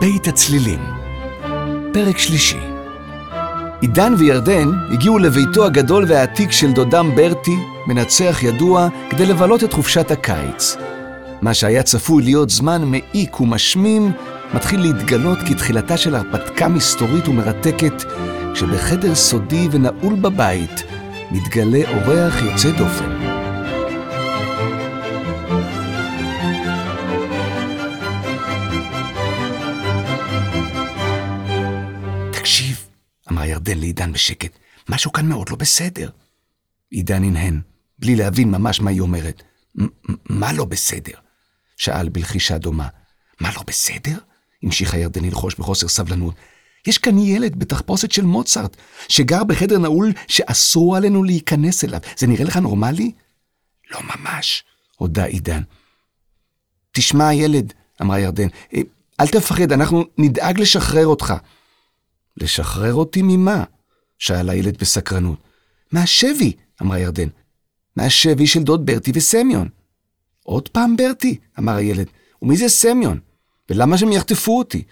בית הצלילים, פרק שלישי. עידן וירדן הגיעו לביתו הגדול והעתיק של דודם ברטי, מנצח ידוע, כדי לבלות את חופשת הקיץ. מה שהיה צפוי להיות זמן מעיק ומשמים, מתחיל להתגלות כתחילתה של הרפתקה מסתורית ומרתקת, כשבחדר סודי ונעול בבית מתגלה אורח יוצא דופן. ירדן לעידן בשקט, משהו כאן מאוד לא בסדר. עידן הנהן, בלי להבין ממש מה היא אומרת. מה לא בסדר? שאל בלחישה דומה. מה לא בסדר? המשיכה ירדן ללחוש בחוסר סבלנות. יש כאן ילד בתחפושת של מוצרט, שגר בחדר נעול שאסור עלינו להיכנס אליו. זה נראה לך נורמלי? לא ממש, הודה עידן. תשמע, ילד, אמרה ירדן, אה, אל תפחד, אנחנו נדאג לשחרר אותך. לשחרר אותי ממה? שאל הילד בסקרנות. מהשבי, אמרה ירדן. מהשבי של דוד ברטי וסמיון. עוד פעם ברטי? אמר הילד. ומי זה סמיון? ולמה שהם יחטפו אותי?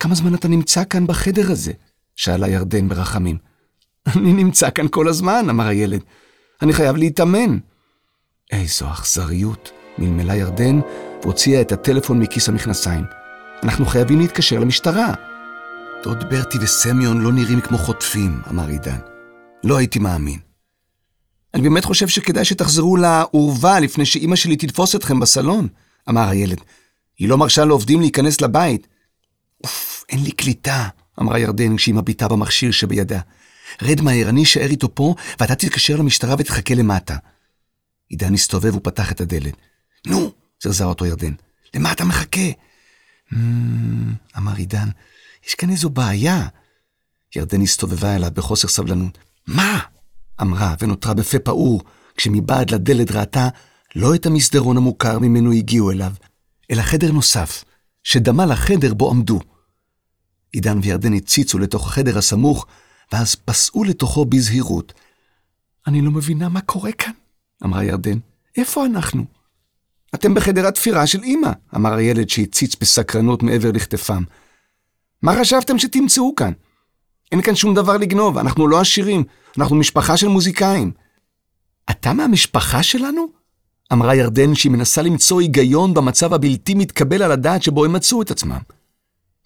כמה זמן אתה נמצא כאן בחדר הזה? שאלה ירדן ברחמים. אני נמצא כאן כל הזמן, אמר הילד. אני חייב להתאמן. איזו אכזריות, מלמלה ירדן והוציאה את הטלפון מכיס המכנסיים. אנחנו חייבים להתקשר למשטרה. דוד ברטי וסמיון לא נראים כמו חוטפים, אמר עידן. לא הייתי מאמין. אני באמת חושב שכדאי שתחזרו לאורווה לפני שאימא שלי תתפוס אתכם בסלון, אמר הילד. היא לא מרשה לעובדים להיכנס לבית. אוף, אין לי קליטה, אמרה ירדן כשהיא מביטה במכשיר שבידה. רד מהר, אני אשאר איתו פה, ואתה תתקשר למשטרה ותחכה למטה. עידן הסתובב ופתח את הדלת. נו, זרזה אותו ירדן, למה אתה מחכה? Hmm, אמר עידן, יש כאן איזו בעיה. ירדן הסתובבה אליו בחוסר סבלנות. מה? אמרה ונותרה בפה פעור, כשמבעד לדלת ראתה לא את המסדרון המוכר ממנו הגיעו אליו, אלא חדר נוסף, שדמה לחדר בו עמדו. עידן וירדן הציצו לתוך החדר הסמוך, ואז פסעו לתוכו בזהירות. אני לא מבינה מה קורה כאן, אמרה ירדן. איפה אנחנו? אתם בחדר התפירה של אמא, אמר הילד שהציץ בסקרנות מעבר לכתפם. מה חשבתם שתמצאו כאן? אין כאן שום דבר לגנוב, אנחנו לא עשירים, אנחנו משפחה של מוזיקאים. אתה מהמשפחה שלנו? אמרה ירדן שהיא מנסה למצוא היגיון במצב הבלתי מתקבל על הדעת שבו הם מצאו את עצמם.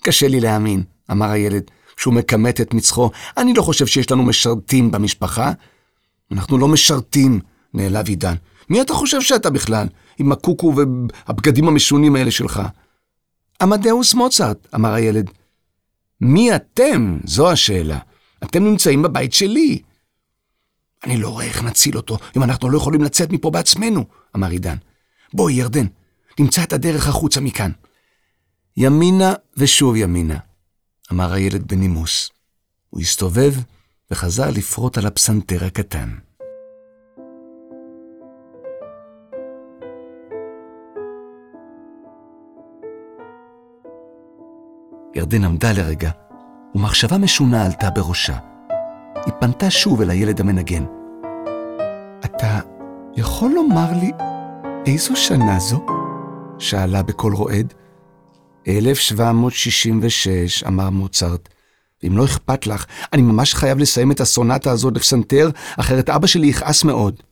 קשה לי להאמין, אמר הילד, כשהוא מכמת את מצחו, אני לא חושב שיש לנו משרתים במשפחה. אנחנו לא משרתים, נעלב עידן. מי אתה חושב שאתה בכלל, עם הקוקו והבגדים המשונים האלה שלך? עמדאוס מוצרט, אמר הילד. מי אתם? זו השאלה. אתם נמצאים בבית שלי. אני לא רואה איך נציל אותו אם אנחנו לא יכולים לצאת מפה בעצמנו, אמר עידן. בואי, ירדן, נמצא את הדרך החוצה מכאן. ימינה ושוב ימינה, אמר הילד בנימוס. הוא הסתובב וחזר לפרוט על הפסנתר הקטן. ירדן עמדה לרגע, ומחשבה משונה עלתה בראשה. היא פנתה שוב אל הילד המנגן. אתה יכול לומר לי איזו שנה זו? שאלה בקול רועד. 1766, אמר מוצרט. ואם לא אכפת לך, אני ממש חייב לסיים את הסונטה הזאת לפסנתר, אחרת אבא שלי יכעס מאוד.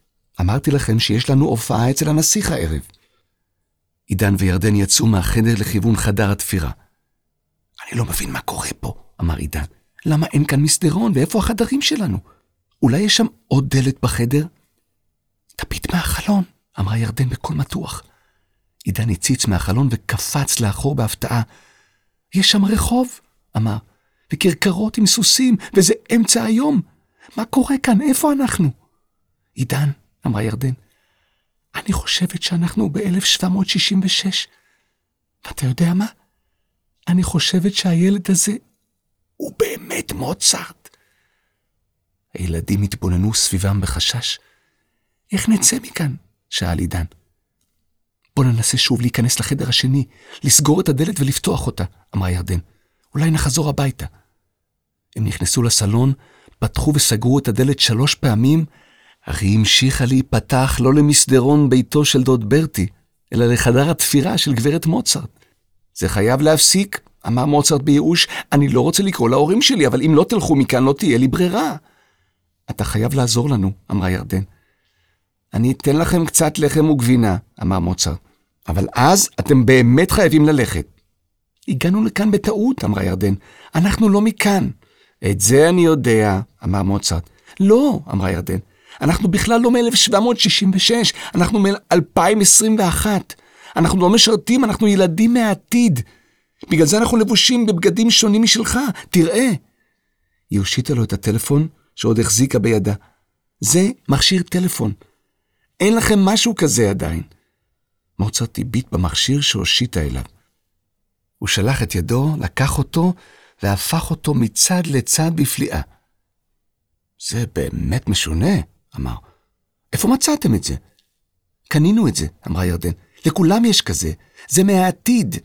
אמרתי לכם שיש לנו הופעה אצל הנסיך הערב. עידן וירדן יצאו מהחדר לכיוון חדר התפירה. אני לא מבין מה קורה פה, אמר עידן. למה אין כאן מסדרון ואיפה החדרים שלנו? אולי יש שם עוד דלת בחדר? תביט מהחלון, אמרה ירדן בקול מתוח. עידן הציץ מהחלון וקפץ לאחור בהפתעה. יש שם רחוב, אמר, וכרכרות עם סוסים, וזה אמצע היום. מה קורה כאן? איפה אנחנו? עידן, אמרה ירדן, אני חושבת שאנחנו ב-1766. ואתה יודע מה? אני חושבת שהילד הזה הוא באמת מוצרט. הילדים התבוננו סביבם בחשש. איך נצא מכאן? שאל עידן. בוא ננסה שוב להיכנס לחדר השני, לסגור את הדלת ולפתוח אותה, אמרה ירדן. אולי נחזור הביתה. הם נכנסו לסלון, פתחו וסגרו את הדלת שלוש פעמים, אך היא המשיכה להיפתח לא למסדרון ביתו של דוד ברטי, אלא לחדר התפירה של גברת מוצרט. זה חייב להפסיק, אמר מוצרט בייאוש, אני לא רוצה לקרוא להורים שלי, אבל אם לא תלכו מכאן לא תהיה לי ברירה. אתה חייב לעזור לנו, אמרה ירדן. אני אתן לכם קצת לחם וגבינה, אמר מוצרט, אבל אז אתם באמת חייבים ללכת. הגענו לכאן בטעות, אמרה ירדן. אנחנו לא מכאן. את זה אני יודע, אמר מוצרט. לא, אמרה ירדן. אנחנו בכלל לא מ-1766, אנחנו מ-2021. אנחנו לא משרתים, אנחנו ילדים מהעתיד. בגלל זה אנחנו לבושים בבגדים שונים משלך, תראה. היא הושיטה לו את הטלפון שעוד החזיקה בידה. זה מכשיר טלפון. אין לכם משהו כזה עדיין. מוצרט הביט במכשיר שהושיטה אליו. הוא שלח את ידו, לקח אותו, והפך אותו מצד לצד בפליאה. זה באמת משונה, אמר. איפה מצאתם את זה? קנינו את זה, אמרה ירדן. לכולם יש כזה. זה מהעתיד.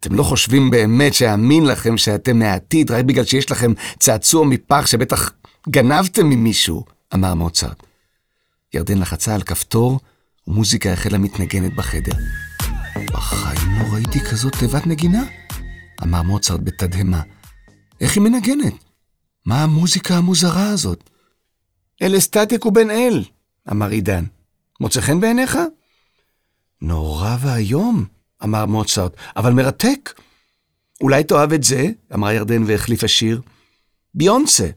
אתם לא חושבים באמת שאאמין לכם שאתם מהעתיד רק בגלל שיש לכם צעצוע מפח שבטח גנבתם ממישהו, אמר מוצרט. ירדן לחצה על כפתור, ומוזיקה החלה מתנגנת בחדר. בחיים לא ראיתי כזאת תיבת נגינה, אמר מוצרט בתדהמה. איך היא מנגנת? מה המוזיקה המוזרה הזאת? אל אסטטיק ובן אל, אמר עידן. מוצא חן בעיניך? נורא ואיום, אמר מוצרט, אבל מרתק. אולי תאהב את זה, אמרה ירדן והחליפה שיר. ביונסה.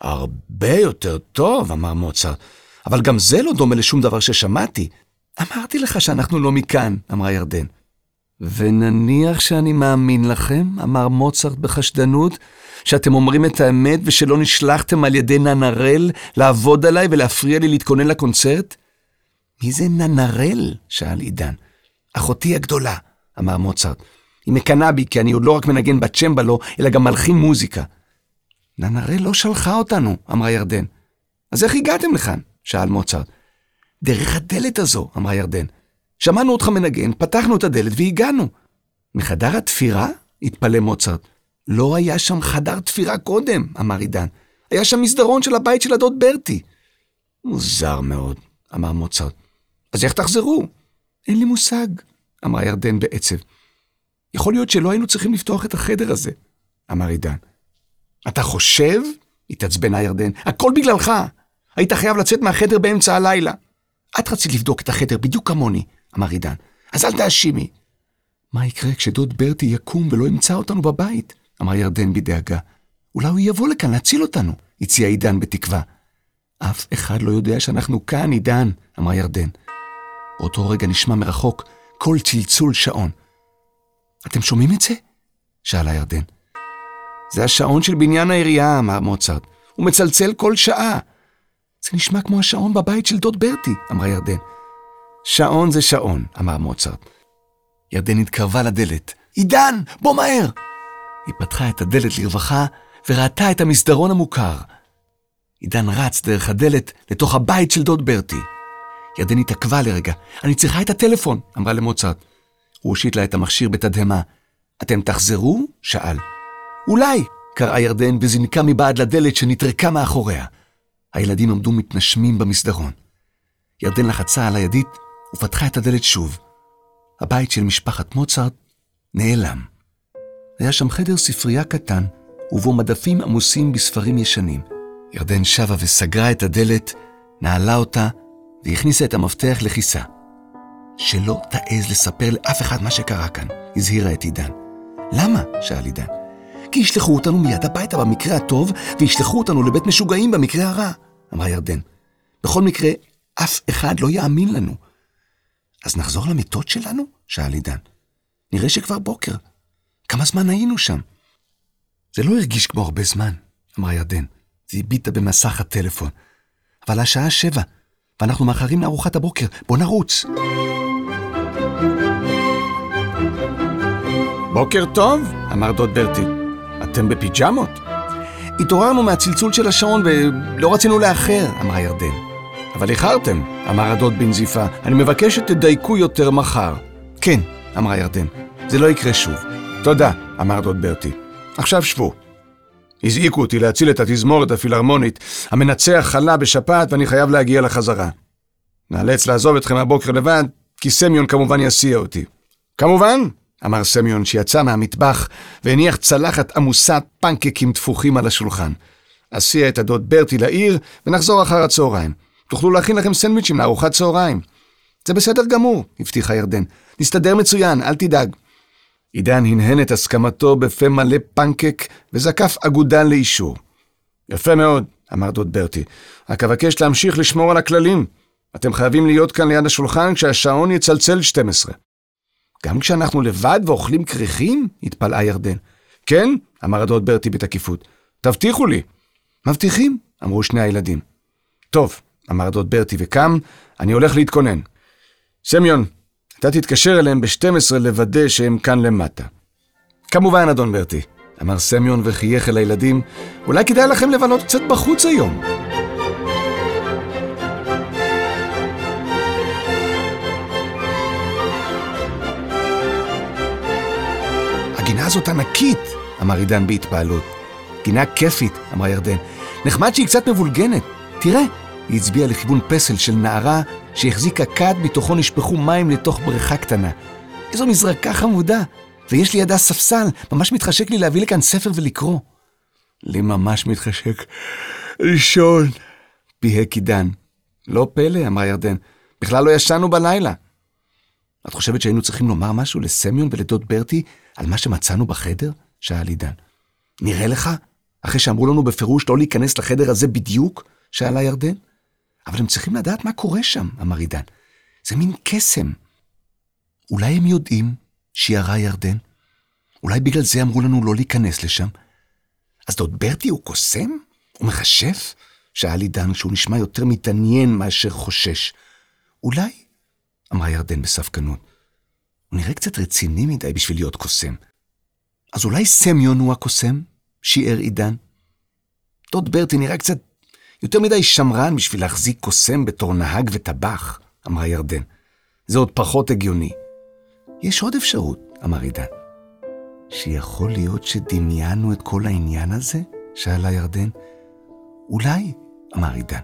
הרבה יותר טוב, אמר מוצרט, אבל גם זה לא דומה לשום דבר ששמעתי. אמרתי לך שאנחנו לא מכאן, אמרה ירדן. ונניח שאני מאמין לכם, אמר מוצרט בחשדנות, שאתם אומרים את האמת ושלא נשלחתם על ידי ננרל לעבוד עליי ולהפריע לי להתכונן לקונצרט? מי זה ננרל? שאל עידן. אחותי הגדולה, אמר מוצרט. היא מקנאה בי כי אני עוד לא רק מנגן בצ'מבלו, אלא גם מלחין מוזיקה. ננרל לא שלחה אותנו, אמרה ירדן. אז איך הגעתם לכאן? שאל מוצרט. דרך הדלת הזו, אמרה ירדן. שמענו אותך מנגן, פתחנו את הדלת והגענו. מחדר התפירה? התפלא מוצרט. לא היה שם חדר תפירה קודם, אמר עידן. היה שם מסדרון של הבית של הדוד ברטי. מוזר מאוד, אמר מוצרט. אז איך תחזרו? אין לי מושג, אמרה ירדן בעצב. יכול להיות שלא היינו צריכים לפתוח את החדר הזה, אמר עידן. אתה חושב? התעצבנה ירדן. הכל בגללך. היית חייב לצאת מהחדר באמצע הלילה. את רצית לבדוק את החדר בדיוק כמוני, אמר עידן. אז אל תאשימי. מה יקרה כשדוד ברטי יקום ולא ימצא אותנו בבית? אמר ירדן בדאגה. אולי הוא יבוא לכאן להציל אותנו, הציע עידן בתקווה. אף אחד לא יודע שאנחנו כאן, עידן, אמרה ירדן. באותו רגע נשמע מרחוק קול צלצול שעון. אתם שומעים את זה? שאלה ירדן. זה השעון של בניין העירייה, אמר מוצרט. הוא מצלצל כל שעה. זה נשמע כמו השעון בבית של דוד ברטי, אמרה ירדן. שעון זה שעון, אמר מוצרט. ירדן התקרבה לדלת. עידן, בוא מהר! היא פתחה את הדלת לרווחה וראתה את המסדרון המוכר. עידן רץ דרך הדלת לתוך הבית של דוד ברטי. ירדן התעכבה לרגע. אני צריכה את הטלפון, אמרה למוצרט. הוא הושיט לה את המכשיר בתדהמה. אתם תחזרו? שאל. אולי, קראה ירדן וזינקה מבעד לדלת שנטרקה מאחוריה. הילדים עמדו מתנשמים במסדרון. ירדן לחצה על הידית ופתחה את הדלת שוב. הבית של משפחת מוצרט נעלם. היה שם חדר ספרייה קטן, ובו מדפים עמוסים בספרים ישנים. ירדן שבה וסגרה את הדלת, נעלה אותה, והכניסה את המפתח לכיסה. שלא תעז לספר לאף אחד מה שקרה כאן, הזהירה את עידן. למה? שאל עידן. כי ישלחו אותנו מיד הביתה במקרה הטוב, וישלחו אותנו לבית משוגעים במקרה הרע, אמרה ירדן. בכל מקרה, אף אחד לא יאמין לנו. אז נחזור למיטות שלנו? שאל עידן. נראה שכבר בוקר. כמה זמן היינו שם? זה לא הרגיש כמו הרבה זמן, אמרה ירדן. זה הביטה במסך הטלפון. אבל השעה שבע, ואנחנו מאחרים לארוחת הבוקר. בוא נרוץ. בוקר טוב, אמר דוד ברטי. אתם בפיג'מות? התעוררנו מהצלצול של השעון ולא רצינו לאחר, אמרה ירדן. אבל איחרתם, אמר הדוד בנזיפה. אני מבקש שתדייקו יותר מחר. כן, אמרה ירדן. זה לא יקרה שוב. תודה, אמר דוד ברטי. עכשיו שבו. הזעיקו אותי להציל את התזמורת הפילהרמונית. המנצח חלה בשפעת ואני חייב להגיע לחזרה. נאלץ לעזוב אתכם הבוקר לבד, כי סמיון כמובן יסיע אותי. כמובן, אמר סמיון שיצא מהמטבח והניח צלחת עמוסת פנקקים תפוחים על השולחן. אסיע את הדוד ברטי לעיר ונחזור אחר הצהריים. תוכלו להכין לכם סנדוויצ'ים לארוחת צהריים. זה בסדר גמור, הבטיחה ירדן. נסתדר מצוין, אל תדאג. עידן הנהן את הסכמתו בפה מלא פנקק וזקף אגודן לאישור. יפה מאוד, אמר דוד ברטי. רק אבקש להמשיך לשמור על הכללים. אתם חייבים להיות כאן ליד השולחן כשהשעון יצלצל 12. גם כשאנחנו לבד ואוכלים כריכים? התפלאה ירדן. כן, אמר הדוד ברטי בתקיפות. תבטיחו לי. מבטיחים, אמרו שני הילדים. טוב, אמר דוד ברטי וקם, אני הולך להתכונן. סמיון, אתה תתקשר אליהם ב-12 לוודא שהם כאן למטה. כמובן, אדון ברטי, אמר סמיון וחייך אל הילדים, אולי כדאי לכם לבלות קצת בחוץ היום. הגינה הזאת ענקית, אמר עידן בהתפעלות. גינה כיפית, אמרה ירדן. נחמד שהיא קצת מבולגנת. תראה, היא הצביעה לכיוון פסל של נערה שהחזיקה כד, מתוכו נשפכו מים לתוך בריכה קטנה. איזו מזרקה חמודה, ויש לידה ספסל, ממש מתחשק לי להביא לכאן ספר ולקרוא. לי ממש מתחשק לישון, פיהק עידן. לא פלא, אמרה ירדן, בכלל לא ישנו בלילה. את חושבת שהיינו צריכים לומר משהו לסמיון ולדוד ברטי על מה שמצאנו בחדר? שאל עידן. נראה לך? אחרי שאמרו לנו בפירוש לא להיכנס לחדר הזה בדיוק? שאלה ירדן. אבל הם צריכים לדעת מה קורה שם, אמר עידן. זה מין קסם. אולי הם יודעים שירה ירדן? אולי בגלל זה אמרו לנו לא להיכנס לשם? אז דוד ברטי הוא קוסם? הוא מכשף? שאל עידן שהוא נשמע יותר מתעניין מאשר חושש. אולי? אמרה ירדן בספקנות. הוא נראה קצת רציני מדי בשביל להיות קוסם. אז אולי סמיון הוא הקוסם? שיער עידן. דוד ברטי נראה קצת יותר מדי שמרן בשביל להחזיק קוסם בתור נהג וטבח, אמרה ירדן. זה עוד פחות הגיוני. יש עוד אפשרות, אמר עידן. שיכול להיות שדמיינו את כל העניין הזה? שאלה ירדן. אולי, אמר עידן.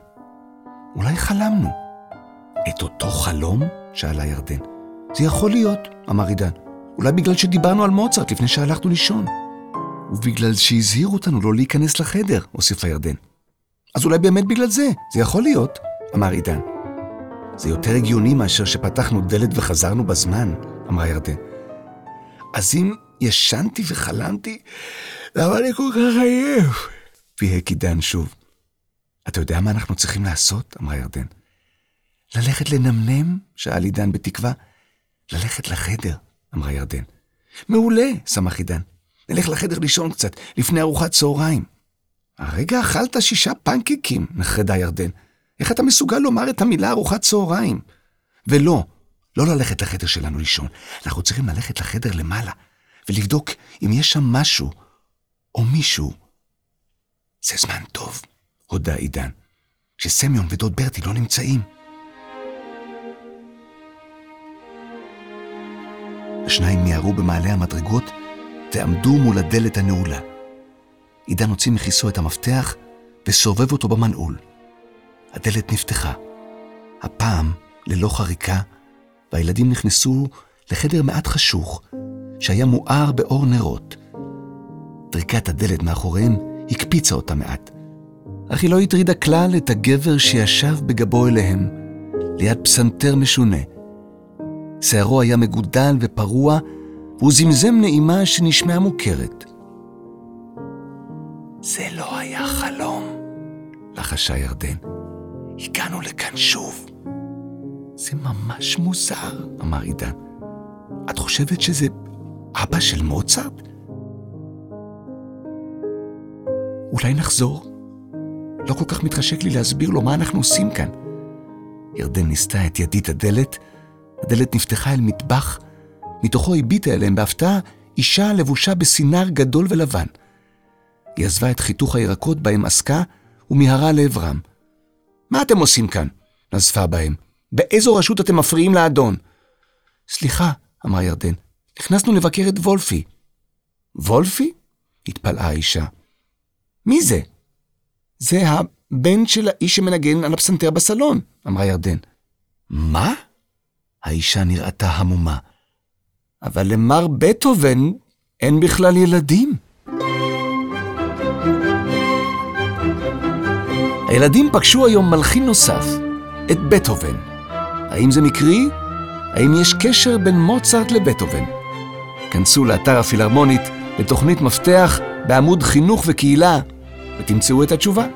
אולי חלמנו. את אותו חלום? שאלה ירדן. זה יכול להיות, אמר עידן. אולי בגלל שדיברנו על מוצרט לפני שהלכנו לישון. ובגלל שהזהירו אותנו לא להיכנס לחדר, הוסיפה ירדן. אז אולי באמת בגלל זה, זה יכול להיות, אמר עידן. זה יותר הגיוני מאשר שפתחנו דלת וחזרנו בזמן, אמרה ירדן. אז אם ישנתי וחלמתי, למה אני כל כך עייף? פיהק עידן שוב. אתה יודע מה אנחנו צריכים לעשות? אמרה ירדן. ללכת לנמנם? שאל עידן בתקווה. ללכת לחדר, אמרה ירדן. מעולה, שמח עידן. נלך לחדר לישון קצת, לפני ארוחת צהריים. הרגע אכלת שישה פנקקים, נחרדה ירדן. איך אתה מסוגל לומר את המילה ארוחת צהריים? ולא, לא ללכת לחדר שלנו לישון. אנחנו צריכים ללכת לחדר למעלה, ולבדוק אם יש שם משהו, או מישהו. זה זמן טוב, הודה עידן, שסמיון ודוד ברטי לא נמצאים. השניים מיהרו במעלה המדרגות ועמדו מול הדלת הנעולה. עידן הוציא מכיסו את המפתח וסובב אותו במנעול. הדלת נפתחה. הפעם ללא חריקה, והילדים נכנסו לחדר מעט חשוך, שהיה מואר באור נרות. טריקת הדלת מאחוריהם הקפיצה אותה מעט, אך היא לא הטרידה כלל את הגבר שישב בגבו אליהם, ליד פסנתר משונה. שערו היה מגודל ופרוע, והוא זמזם נעימה שנשמעה מוכרת. זה לא היה חלום, לחשה ירדן. הגענו לכאן שוב. זה ממש מוזר, אמר עידן. את חושבת שזה אבא של מוצרט? אולי נחזור? לא כל כך מתחשק לי להסביר לו מה אנחנו עושים כאן. ירדן ניסתה את ידית הדלת, הדלת נפתחה אל מטבח, מתוכו הביטה אליהם בהפתעה אישה לבושה בסינר גדול ולבן. היא עזבה את חיתוך הירקות בהם עסקה, ומיהרה לעברם. מה אתם עושים כאן? נזפה בהם. באיזו רשות אתם מפריעים לאדון? סליחה, אמרה ירדן, נכנסנו לבקר את וולפי. וולפי? התפלאה האישה. מי זה? זה הבן של האיש שמנגן על הפסנתר בסלון, אמרה ירדן. מה? האישה נראתה המומה. אבל למר בטהובן אין בכלל ילדים. הילדים פגשו היום מלחין נוסף, את בטהובן. האם זה מקרי? האם יש קשר בין מוצרט לבטהובן? כנסו לאתר הפילהרמונית לתוכנית מפתח בעמוד חינוך וקהילה ותמצאו את התשובה.